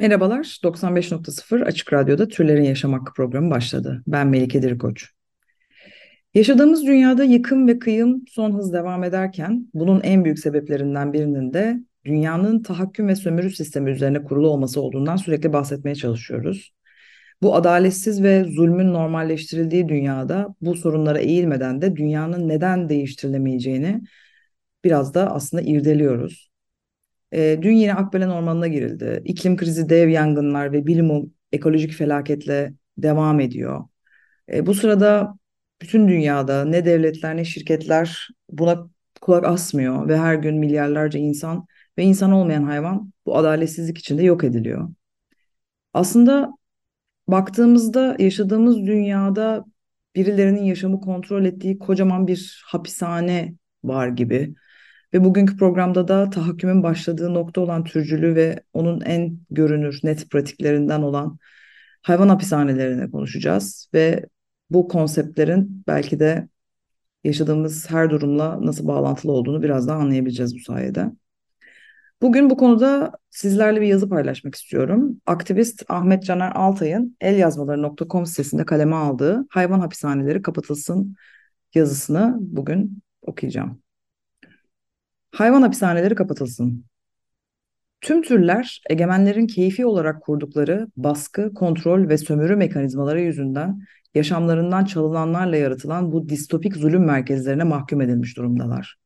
Merhabalar, 95.0 Açık Radyo'da Türlerin Yaşam Hakkı programı başladı. Ben Melike Dirikoç. Yaşadığımız dünyada yıkım ve kıyım son hız devam ederken bunun en büyük sebeplerinden birinin de dünyanın tahakküm ve sömürü sistemi üzerine kurulu olması olduğundan sürekli bahsetmeye çalışıyoruz. Bu adaletsiz ve zulmün normalleştirildiği dünyada bu sorunlara eğilmeden de dünyanın neden değiştirilemeyeceğini biraz da aslında irdeliyoruz. E, dün yine Akbelen Ormanı'na girildi. İklim krizi, dev yangınlar ve bilimum ekolojik felaketle devam ediyor. E, bu sırada bütün dünyada ne devletler ne şirketler buna kulak asmıyor ve her gün milyarlarca insan ve insan olmayan hayvan bu adaletsizlik içinde yok ediliyor. Aslında baktığımızda yaşadığımız dünyada birilerinin yaşamı kontrol ettiği kocaman bir hapishane var gibi. Ve bugünkü programda da tahakkümün başladığı nokta olan türcülüğü ve onun en görünür, net pratiklerinden olan hayvan hapishanelerini konuşacağız. Ve bu konseptlerin belki de yaşadığımız her durumla nasıl bağlantılı olduğunu biraz daha anlayabileceğiz bu sayede. Bugün bu konuda sizlerle bir yazı paylaşmak istiyorum. Aktivist Ahmet Caner Altay'ın elyazmaları.com sitesinde kaleme aldığı hayvan hapishaneleri kapatılsın yazısını bugün okuyacağım. Hayvan hapishaneleri kapatılsın. Tüm türler egemenlerin keyfi olarak kurdukları baskı, kontrol ve sömürü mekanizmaları yüzünden yaşamlarından çalınanlarla yaratılan bu distopik zulüm merkezlerine mahkum edilmiş durumdalar.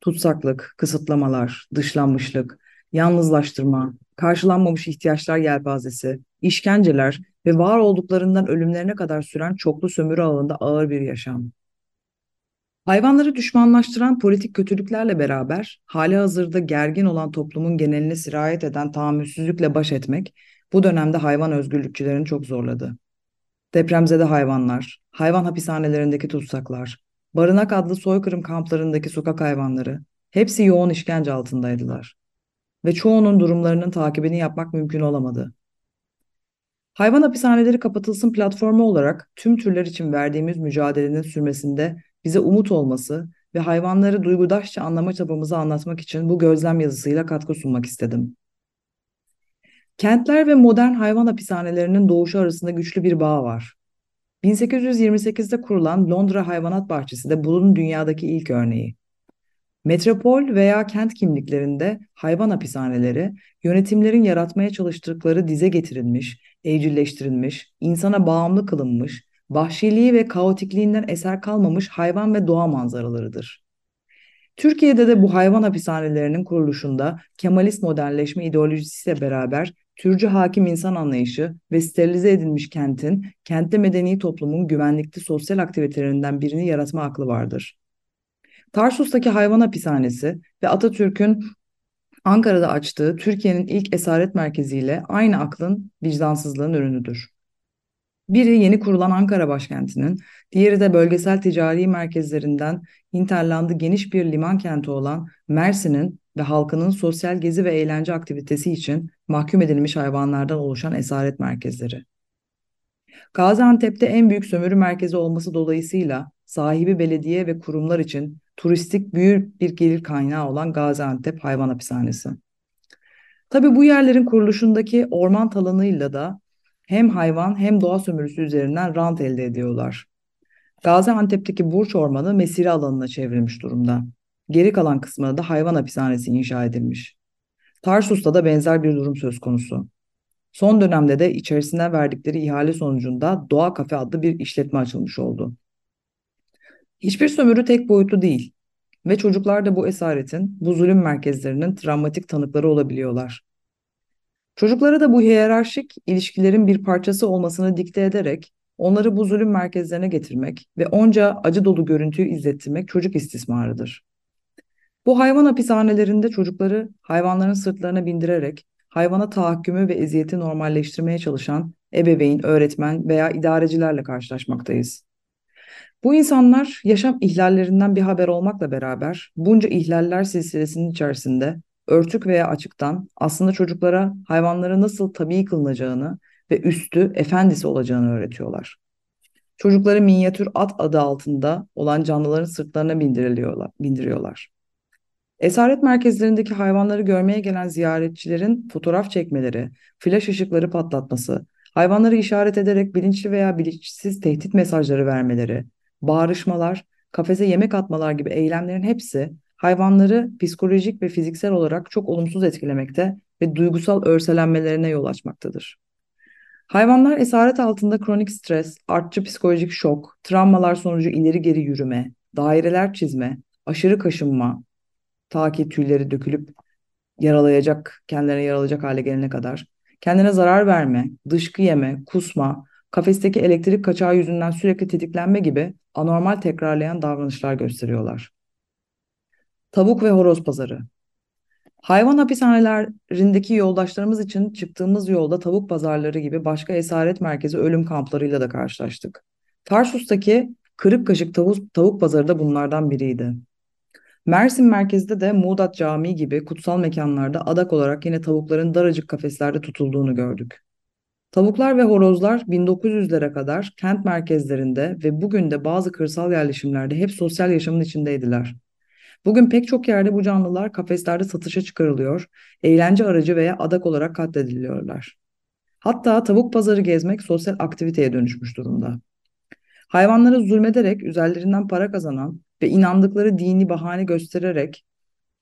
Tutsaklık, kısıtlamalar, dışlanmışlık, yalnızlaştırma, karşılanmamış ihtiyaçlar yelpazesi, işkenceler ve var olduklarından ölümlerine kadar süren çoklu sömürü ağında ağır bir yaşam. Hayvanları düşmanlaştıran politik kötülüklerle beraber hali hazırda gergin olan toplumun geneline sirayet eden tahammülsüzlükle baş etmek bu dönemde hayvan özgürlükçülerini çok zorladı. Depremzede hayvanlar, hayvan hapishanelerindeki tutsaklar, barınak adlı soykırım kamplarındaki sokak hayvanları hepsi yoğun işkence altındaydılar. Ve çoğunun durumlarının takibini yapmak mümkün olamadı. Hayvan hapishaneleri kapatılsın platformu olarak tüm türler için verdiğimiz mücadelenin sürmesinde bize umut olması ve hayvanları duygudaşça anlama çabamızı anlatmak için bu gözlem yazısıyla katkı sunmak istedim. Kentler ve modern hayvan hapishanelerinin doğuşu arasında güçlü bir bağ var. 1828'de kurulan Londra Hayvanat Bahçesi de bunun dünyadaki ilk örneği. Metropol veya kent kimliklerinde hayvan hapishaneleri yönetimlerin yaratmaya çalıştıkları dize getirilmiş, evcilleştirilmiş, insana bağımlı kılınmış, vahşiliği ve kaotikliğinden eser kalmamış hayvan ve doğa manzaralarıdır. Türkiye'de de bu hayvan hapishanelerinin kuruluşunda Kemalist modernleşme ideolojisiyle beraber türcü hakim insan anlayışı ve sterilize edilmiş kentin, kentte medeni toplumun güvenlikli sosyal aktivitelerinden birini yaratma aklı vardır. Tarsus'taki hayvan hapishanesi ve Atatürk'ün Ankara'da açtığı Türkiye'nin ilk esaret merkeziyle aynı aklın vicdansızlığın ürünüdür. Biri yeni kurulan Ankara başkentinin, diğeri de bölgesel ticari merkezlerinden hinterlandı geniş bir liman kenti olan Mersin'in ve halkının sosyal gezi ve eğlence aktivitesi için mahkum edilmiş hayvanlardan oluşan esaret merkezleri. Gaziantep'te en büyük sömürü merkezi olması dolayısıyla sahibi belediye ve kurumlar için turistik büyük bir gelir kaynağı olan Gaziantep Hayvan Hapishanesi. Tabii bu yerlerin kuruluşundaki orman talanıyla da hem hayvan hem doğa sömürüsü üzerinden rant elde ediyorlar. Gaziantep'teki Burç Ormanı mesire alanına çevrilmiş durumda. Geri kalan kısmına da hayvan hapishanesi inşa edilmiş. Tarsus'ta da benzer bir durum söz konusu. Son dönemde de içerisine verdikleri ihale sonucunda Doğa Kafe adlı bir işletme açılmış oldu. Hiçbir sömürü tek boyutlu değil ve çocuklar da bu esaretin, bu zulüm merkezlerinin travmatik tanıkları olabiliyorlar. Çocuklara da bu hiyerarşik ilişkilerin bir parçası olmasını dikte ederek onları bu zulüm merkezlerine getirmek ve onca acı dolu görüntüyü izlettirmek çocuk istismarıdır. Bu hayvan hapishanelerinde çocukları hayvanların sırtlarına bindirerek hayvana tahakkümü ve eziyeti normalleştirmeye çalışan ebeveyn, öğretmen veya idarecilerle karşılaşmaktayız. Bu insanlar yaşam ihlallerinden bir haber olmakla beraber bunca ihlaller silsilesinin içerisinde örtük veya açıktan aslında çocuklara hayvanlara nasıl tabii kılınacağını ve üstü efendisi olacağını öğretiyorlar. Çocukları minyatür at adı altında olan canlıların sırtlarına bindiriliyorlar, bindiriyorlar. Esaret merkezlerindeki hayvanları görmeye gelen ziyaretçilerin fotoğraf çekmeleri, flash ışıkları patlatması, hayvanları işaret ederek bilinçli veya bilinçsiz tehdit mesajları vermeleri, bağrışmalar, kafese yemek atmalar gibi eylemlerin hepsi hayvanları psikolojik ve fiziksel olarak çok olumsuz etkilemekte ve duygusal örselenmelerine yol açmaktadır. Hayvanlar esaret altında kronik stres, artçı psikolojik şok, travmalar sonucu ileri geri yürüme, daireler çizme, aşırı kaşınma, ta ki tüyleri dökülüp yaralayacak, kendilerine yaralayacak hale gelene kadar, kendine zarar verme, dışkı yeme, kusma, kafesteki elektrik kaçağı yüzünden sürekli tetiklenme gibi anormal tekrarlayan davranışlar gösteriyorlar. Tavuk ve horoz pazarı. Hayvan hapishanelerindeki yoldaşlarımız için çıktığımız yolda tavuk pazarları gibi başka esaret merkezi ölüm kamplarıyla da karşılaştık. Tarsus'taki Kırık Kaşık tavuk, tavuk pazarı da bunlardan biriydi. Mersin merkezde de Muğdat Camii gibi kutsal mekanlarda adak olarak yine tavukların daracık kafeslerde tutulduğunu gördük. Tavuklar ve horozlar 1900'lere kadar kent merkezlerinde ve bugün de bazı kırsal yerleşimlerde hep sosyal yaşamın içindeydiler. Bugün pek çok yerde bu canlılar kafeslerde satışa çıkarılıyor, eğlence aracı veya adak olarak katlediliyorlar. Hatta tavuk pazarı gezmek sosyal aktiviteye dönüşmüş durumda. Hayvanlara zulmederek üzerlerinden para kazanan ve inandıkları dini bahane göstererek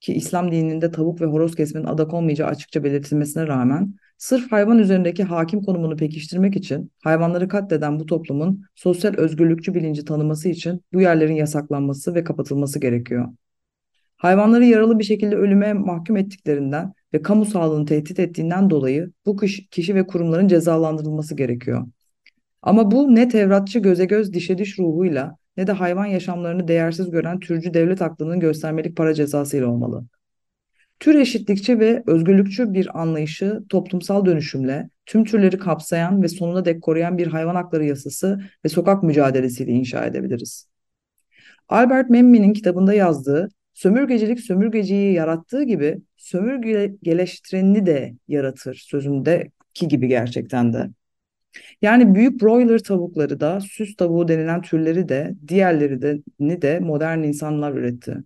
ki İslam dininde tavuk ve horoz kesmenin adak olmayacağı açıkça belirtilmesine rağmen sırf hayvan üzerindeki hakim konumunu pekiştirmek için hayvanları katleden bu toplumun sosyal özgürlükçü bilinci tanıması için bu yerlerin yasaklanması ve kapatılması gerekiyor. Hayvanları yaralı bir şekilde ölüme mahkum ettiklerinden ve kamu sağlığını tehdit ettiğinden dolayı bu kişi ve kurumların cezalandırılması gerekiyor. Ama bu ne Tevratçı göze göz dişe diş ruhuyla ne de hayvan yaşamlarını değersiz gören türcü devlet aklının göstermelik para cezasıyla olmalı. Tür eşitlikçi ve özgürlükçü bir anlayışı toplumsal dönüşümle tüm türleri kapsayan ve sonuna dek koruyan bir hayvan hakları yasası ve sokak mücadelesiyle inşa edebiliriz. Albert Memmi'nin kitabında yazdığı sömürgecilik sömürgeciyi yarattığı gibi sömürgeleştirenini de yaratır sözündeki gibi gerçekten de. Yani büyük broiler tavukları da süs tavuğu denilen türleri de diğerleri de de modern insanlar üretti.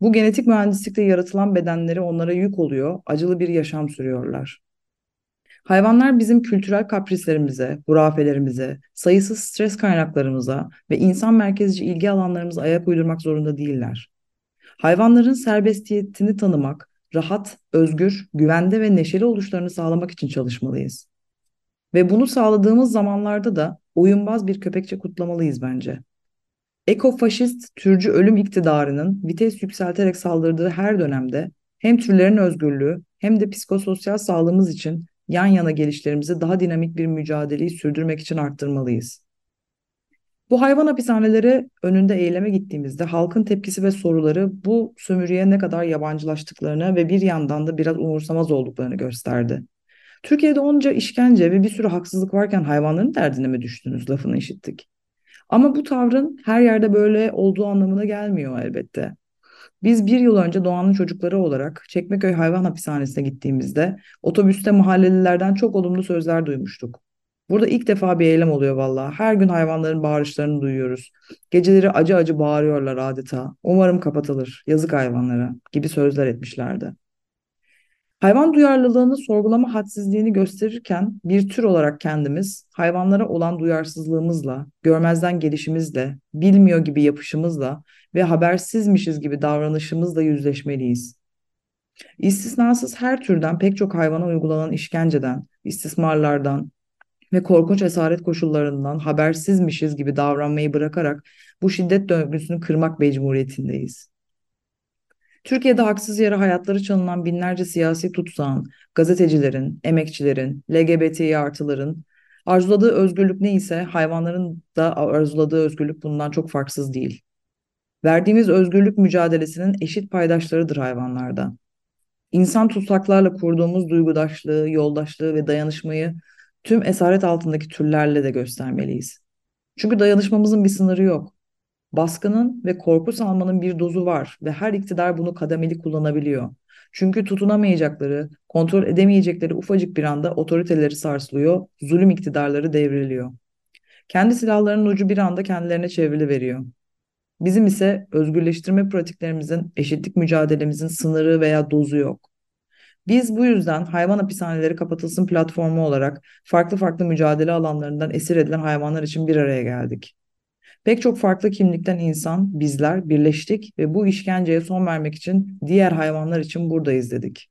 Bu genetik mühendislikte yaratılan bedenleri onlara yük oluyor, acılı bir yaşam sürüyorlar. Hayvanlar bizim kültürel kaprislerimize, hurafelerimize, sayısız stres kaynaklarımıza ve insan merkezci ilgi alanlarımıza ayak uydurmak zorunda değiller. Hayvanların serbestiyetini tanımak, rahat, özgür, güvende ve neşeli oluşlarını sağlamak için çalışmalıyız. Ve bunu sağladığımız zamanlarda da oyunbaz bir köpekçe kutlamalıyız bence. Ekofaşist türcü ölüm iktidarının vites yükselterek saldırdığı her dönemde hem türlerin özgürlüğü hem de psikososyal sağlığımız için yan yana gelişlerimizi daha dinamik bir mücadeleyi sürdürmek için arttırmalıyız. Bu hayvan hapishaneleri önünde eyleme gittiğimizde halkın tepkisi ve soruları bu sömürüye ne kadar yabancılaştıklarını ve bir yandan da biraz umursamaz olduklarını gösterdi. Türkiye'de onca işkence ve bir sürü haksızlık varken hayvanların derdine mi düştünüz lafını işittik. Ama bu tavrın her yerde böyle olduğu anlamına gelmiyor elbette. Biz bir yıl önce Doğan'ın çocukları olarak Çekmeköy Hayvan Hapishanesi'ne gittiğimizde otobüste mahallelilerden çok olumlu sözler duymuştuk. Burada ilk defa bir eylem oluyor vallahi. Her gün hayvanların bağırışlarını duyuyoruz. Geceleri acı acı bağırıyorlar adeta. Umarım kapatılır. Yazık hayvanlara gibi sözler etmişlerdi. Hayvan duyarlılığını sorgulama hadsizliğini gösterirken bir tür olarak kendimiz hayvanlara olan duyarsızlığımızla, görmezden gelişimizle, bilmiyor gibi yapışımızla ve habersizmişiz gibi davranışımızla yüzleşmeliyiz. İstisnasız her türden pek çok hayvana uygulanan işkenceden, istismarlardan ve korkunç esaret koşullarından habersizmişiz gibi davranmayı bırakarak bu şiddet döngüsünü kırmak mecburiyetindeyiz. Türkiye'de haksız yere hayatları çalınan binlerce siyasi tutsağın, gazetecilerin, emekçilerin, LGBTİ artıların arzuladığı özgürlük neyse hayvanların da arzuladığı özgürlük bundan çok farksız değil. Verdiğimiz özgürlük mücadelesinin eşit paydaşlarıdır hayvanlarda. İnsan tutsaklarla kurduğumuz duygudaşlığı, yoldaşlığı ve dayanışmayı tüm esaret altındaki türlerle de göstermeliyiz. Çünkü dayanışmamızın bir sınırı yok. Baskının ve korku salmanın bir dozu var ve her iktidar bunu kademeli kullanabiliyor. Çünkü tutunamayacakları, kontrol edemeyecekleri ufacık bir anda otoriteleri sarsılıyor, zulüm iktidarları devriliyor. Kendi silahlarının ucu bir anda kendilerine çevrili Bizim ise özgürleştirme pratiklerimizin, eşitlik mücadelemizin sınırı veya dozu yok. Biz bu yüzden hayvan hapishaneleri kapatılsın platformu olarak farklı farklı mücadele alanlarından esir edilen hayvanlar için bir araya geldik. Pek çok farklı kimlikten insan, bizler birleştik ve bu işkenceye son vermek için diğer hayvanlar için buradayız dedik.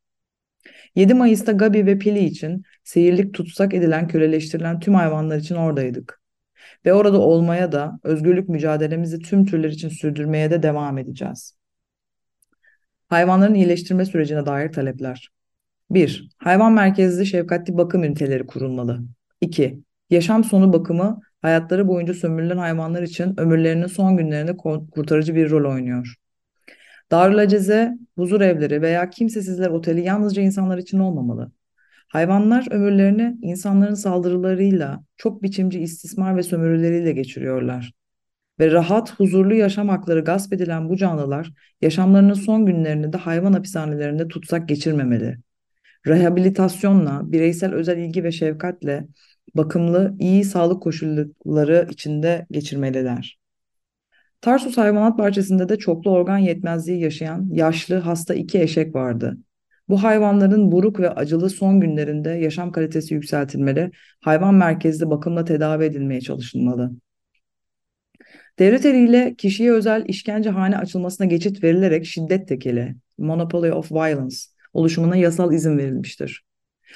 7 Mayıs'ta Gabi ve Pili için seyirlik tutsak edilen, köleleştirilen tüm hayvanlar için oradaydık. Ve orada olmaya da özgürlük mücadelemizi tüm türler için sürdürmeye de devam edeceğiz. Hayvanların iyileştirme sürecine dair talepler. 1. Hayvan merkezli şefkatli bakım üniteleri kurulmalı. 2. Yaşam sonu bakımı hayatları boyunca sömürülen hayvanlar için ömürlerinin son günlerinde kurtarıcı bir rol oynuyor. Darül Aceze, huzur evleri veya kimsesizler oteli yalnızca insanlar için olmamalı. Hayvanlar ömürlerini insanların saldırılarıyla, çok biçimci istismar ve sömürüleriyle geçiriyorlar. Ve rahat, huzurlu yaşam hakları gasp edilen bu canlılar, yaşamlarının son günlerini de hayvan hapishanelerinde tutsak geçirmemeli. Rehabilitasyonla, bireysel özel ilgi ve şefkatle, bakımlı, iyi sağlık koşulları içinde geçirmeliler. Tarsus Hayvanat Bahçesi'nde de çoklu organ yetmezliği yaşayan yaşlı hasta iki eşek vardı. Bu hayvanların buruk ve acılı son günlerinde yaşam kalitesi yükseltilmeli, hayvan merkezli bakımla tedavi edilmeye çalışılmalı. Devlet eliyle kişiye özel işkence hane açılmasına geçit verilerek şiddet tekeli, monopoly of violence oluşumuna yasal izin verilmiştir.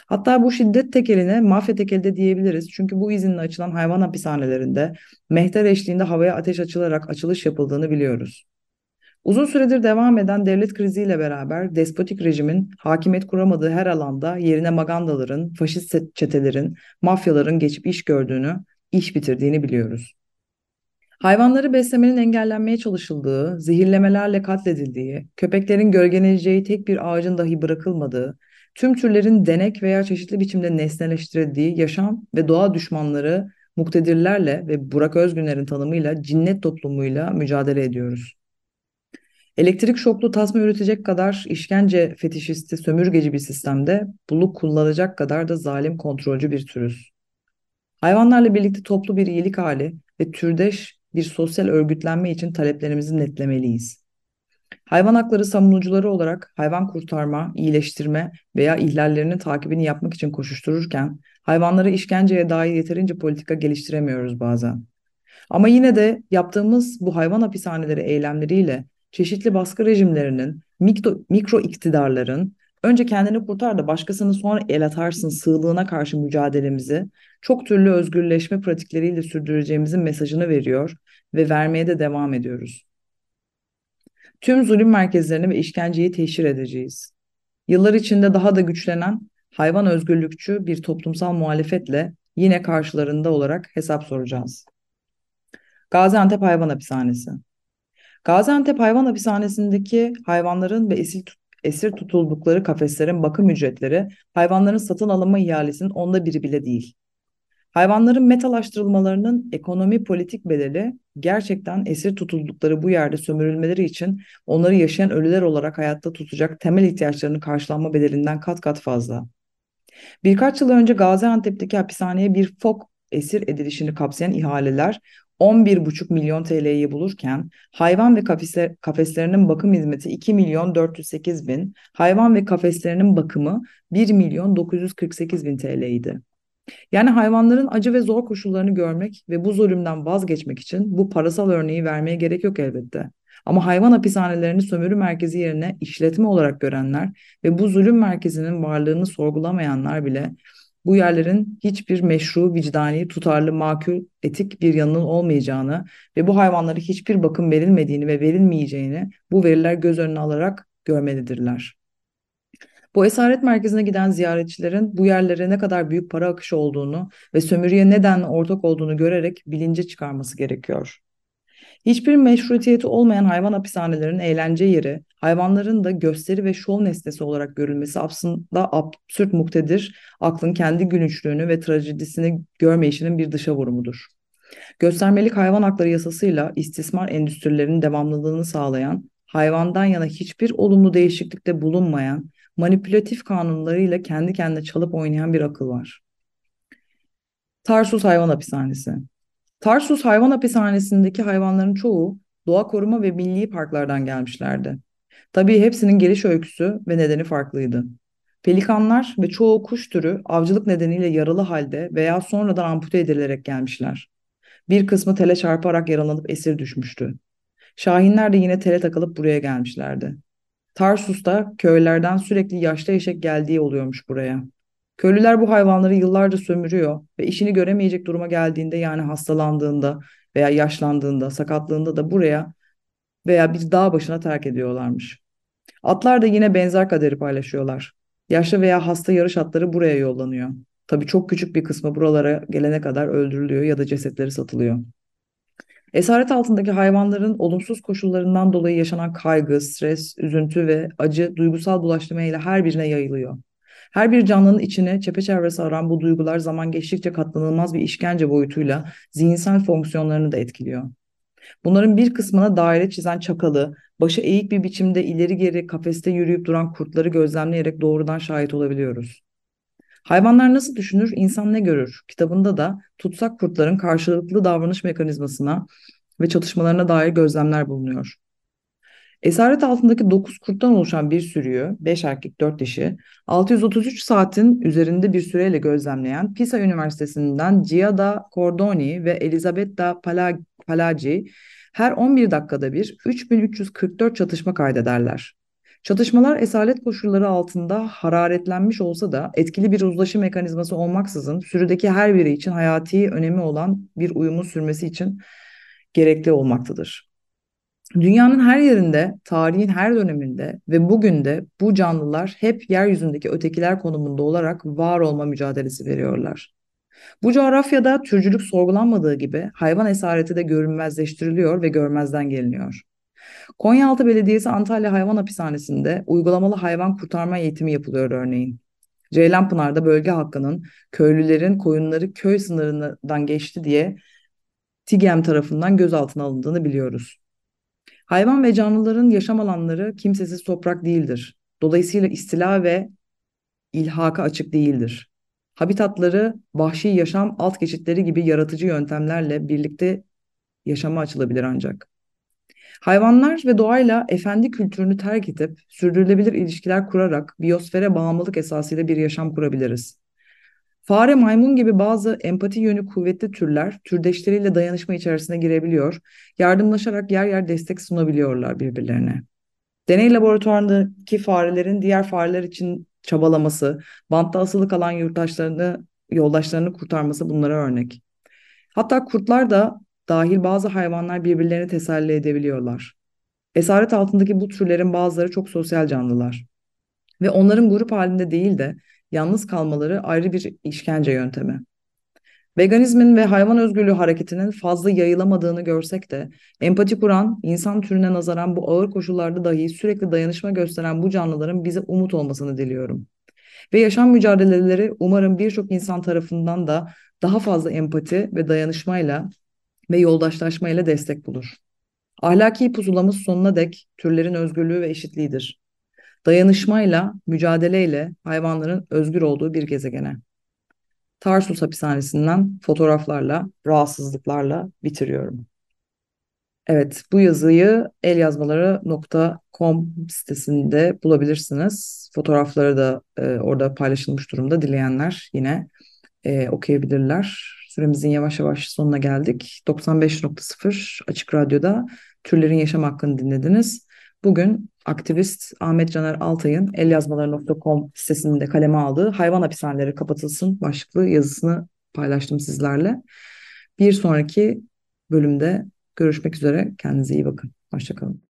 Hatta bu şiddet tekeline mafya tekeli de diyebiliriz. Çünkü bu izinle açılan hayvan hapishanelerinde mehter eşliğinde havaya ateş açılarak açılış yapıldığını biliyoruz. Uzun süredir devam eden devlet kriziyle beraber despotik rejimin hakimiyet kuramadığı her alanda yerine magandaların, faşist çetelerin, mafyaların geçip iş gördüğünü, iş bitirdiğini biliyoruz. Hayvanları beslemenin engellenmeye çalışıldığı, zehirlemelerle katledildiği, köpeklerin gölgeleneceği tek bir ağacın dahi bırakılmadığı, tüm türlerin denek veya çeşitli biçimde nesneleştirildiği yaşam ve doğa düşmanları muktedirlerle ve Burak Özgüner'in tanımıyla cinnet toplumuyla mücadele ediyoruz. Elektrik şoklu tasma üretecek kadar işkence fetişisti, sömürgeci bir sistemde buluk kullanacak kadar da zalim kontrolcü bir türüz. Hayvanlarla birlikte toplu bir iyilik hali ve türdeş bir sosyal örgütlenme için taleplerimizi netlemeliyiz. Hayvan hakları savunucuları olarak hayvan kurtarma, iyileştirme veya ihlallerinin takibini yapmak için koşuştururken hayvanları işkenceye dair yeterince politika geliştiremiyoruz bazen. Ama yine de yaptığımız bu hayvan hapishaneleri eylemleriyle çeşitli baskı rejimlerinin, mikro, mikro iktidarların önce kendini kurtar da başkasını sonra el atarsın sığlığına karşı mücadelemizi çok türlü özgürleşme pratikleriyle sürdüreceğimizin mesajını veriyor ve vermeye de devam ediyoruz. Tüm zulüm merkezlerini ve işkenceyi teşhir edeceğiz. Yıllar içinde daha da güçlenen hayvan özgürlükçü bir toplumsal muhalefetle yine karşılarında olarak hesap soracağız. Gaziantep Hayvan Hapishanesi Gaziantep Hayvan Hapishanesi'ndeki hayvanların ve esir, esir tutuldukları kafeslerin bakım ücretleri hayvanların satın alınma ihalesinin onda biri bile değil. Hayvanların metalaştırılmalarının ekonomi politik bedeli gerçekten esir tutuldukları bu yerde sömürülmeleri için onları yaşayan ölüler olarak hayatta tutacak temel ihtiyaçlarını karşılanma bedelinden kat kat fazla. Birkaç yıl önce Gaziantep'teki hapishaneye bir fok esir edilişini kapsayan ihaleler 11,5 milyon TL'yi bulurken hayvan ve kafesler, kafeslerinin bakım hizmeti 2 milyon 408 bin, hayvan ve kafeslerinin bakımı 1 milyon 948 bin TL idi. Yani hayvanların acı ve zor koşullarını görmek ve bu zulümden vazgeçmek için bu parasal örneği vermeye gerek yok elbette. Ama hayvan hapishanelerini sömürü merkezi yerine işletme olarak görenler ve bu zulüm merkezinin varlığını sorgulamayanlar bile bu yerlerin hiçbir meşru, vicdani, tutarlı, makul, etik bir yanının olmayacağını ve bu hayvanlara hiçbir bakım verilmediğini ve verilmeyeceğini bu veriler göz önüne alarak görmelidirler. Bu esaret merkezine giden ziyaretçilerin bu yerlere ne kadar büyük para akışı olduğunu ve sömürüye neden ortak olduğunu görerek bilince çıkarması gerekiyor. Hiçbir meşrutiyeti olmayan hayvan hapishanelerinin eğlence yeri, hayvanların da gösteri ve şov nesnesi olarak görülmesi aslında absürt muktedir, aklın kendi gülünçlüğünü ve trajedisini görmeyişinin bir dışa vurumudur. Göstermelik hayvan hakları yasasıyla istismar endüstrilerinin devamlılığını sağlayan, hayvandan yana hiçbir olumlu değişiklikte bulunmayan, manipülatif kanunlarıyla kendi kendine çalıp oynayan bir akıl var. Tarsus Hayvan Hapishanesi Tarsus Hayvan Hapishanesi'ndeki hayvanların çoğu doğa koruma ve milli parklardan gelmişlerdi. Tabii hepsinin geliş öyküsü ve nedeni farklıydı. Pelikanlar ve çoğu kuş türü avcılık nedeniyle yaralı halde veya sonradan ampute edilerek gelmişler. Bir kısmı tele çarparak yaralanıp esir düşmüştü. Şahinler de yine tele takılıp buraya gelmişlerdi. Tarsus'ta köylerden sürekli yaşlı eşek geldiği oluyormuş buraya. Köylüler bu hayvanları yıllarca sömürüyor ve işini göremeyecek duruma geldiğinde yani hastalandığında veya yaşlandığında, sakatlığında da buraya veya bir dağ başına terk ediyorlarmış. Atlar da yine benzer kaderi paylaşıyorlar. Yaşlı veya hasta yarış atları buraya yollanıyor. Tabii çok küçük bir kısmı buralara gelene kadar öldürülüyor ya da cesetleri satılıyor. Esaret altındaki hayvanların olumsuz koşullarından dolayı yaşanan kaygı, stres, üzüntü ve acı duygusal bulaştırmayla her birine yayılıyor. Her bir canlının içine çepeçevre saran bu duygular zaman geçtikçe katlanılmaz bir işkence boyutuyla zihinsel fonksiyonlarını da etkiliyor. Bunların bir kısmına daire çizen çakalı, başı eğik bir biçimde ileri geri kafeste yürüyüp duran kurtları gözlemleyerek doğrudan şahit olabiliyoruz. Hayvanlar nasıl düşünür, insan ne görür? Kitabında da tutsak kurtların karşılıklı davranış mekanizmasına ve çatışmalarına dair gözlemler bulunuyor. Esaret altındaki 9 kurttan oluşan bir sürüyü, 5 erkek 4 dişi, 633 saatin üzerinde bir süreyle gözlemleyen Pisa Üniversitesi'nden Giada Cordoni ve Elisabetta Palagi her 11 dakikada bir 3344 çatışma kaydederler. Çatışmalar esaret koşulları altında hararetlenmiş olsa da etkili bir uzlaşı mekanizması olmaksızın sürüdeki her biri için hayati önemi olan bir uyumun sürmesi için gerekli olmaktadır. Dünyanın her yerinde, tarihin her döneminde ve bugün de bu canlılar hep yeryüzündeki ötekiler konumunda olarak var olma mücadelesi veriyorlar. Bu coğrafyada türcülük sorgulanmadığı gibi hayvan esareti de görünmezleştiriliyor ve görmezden geliniyor. Konyaaltı Belediyesi Antalya Hayvan Hapishanesi'nde uygulamalı hayvan kurtarma eğitimi yapılıyor örneğin. Ceylanpınar'da bölge hakkının köylülerin koyunları köy sınırından geçti diye TİGEM tarafından gözaltına alındığını biliyoruz. Hayvan ve canlıların yaşam alanları kimsesiz toprak değildir. Dolayısıyla istila ve ilhaka açık değildir. Habitatları vahşi yaşam alt geçitleri gibi yaratıcı yöntemlerle birlikte yaşama açılabilir ancak. Hayvanlar ve doğayla efendi kültürünü terk edip sürdürülebilir ilişkiler kurarak biyosfere bağımlılık esasıyla bir yaşam kurabiliriz. Fare, maymun gibi bazı empati yönü kuvvetli türler türdeşleriyle dayanışma içerisine girebiliyor, yardımlaşarak yer yer destek sunabiliyorlar birbirlerine. Deney laboratuvarındaki farelerin diğer fareler için çabalaması, bantta asılı kalan yurttaşlarını, yoldaşlarını kurtarması bunlara örnek. Hatta kurtlar da dahil bazı hayvanlar birbirlerini teselli edebiliyorlar. Esaret altındaki bu türlerin bazıları çok sosyal canlılar. Ve onların grup halinde değil de yalnız kalmaları ayrı bir işkence yöntemi. Veganizmin ve hayvan özgürlüğü hareketinin fazla yayılamadığını görsek de empati kuran, insan türüne nazaran bu ağır koşullarda dahi sürekli dayanışma gösteren bu canlıların bize umut olmasını diliyorum. Ve yaşam mücadeleleri umarım birçok insan tarafından da daha fazla empati ve dayanışmayla ve yoldaşlaşmayla destek bulur. Ahlaki pusulamız sonuna dek türlerin özgürlüğü ve eşitliğidir. Dayanışmayla, mücadeleyle hayvanların özgür olduğu bir gezegene. Tarsus hapishanesinden fotoğraflarla, rahatsızlıklarla bitiriyorum. Evet, bu yazıyı elyazmaları.com sitesinde bulabilirsiniz. Fotoğrafları da e, orada paylaşılmış durumda. Dileyenler yine e, okuyabilirler. Süremizin yavaş yavaş sonuna geldik. 95.0 Açık Radyo'da Türlerin Yaşam Hakkını dinlediniz. Bugün aktivist Ahmet Caner Altay'ın elyazmaları.com sitesinde kaleme aldığı hayvan hapishaneleri kapatılsın başlıklı yazısını paylaştım sizlerle. Bir sonraki bölümde görüşmek üzere. Kendinize iyi bakın. Hoşçakalın.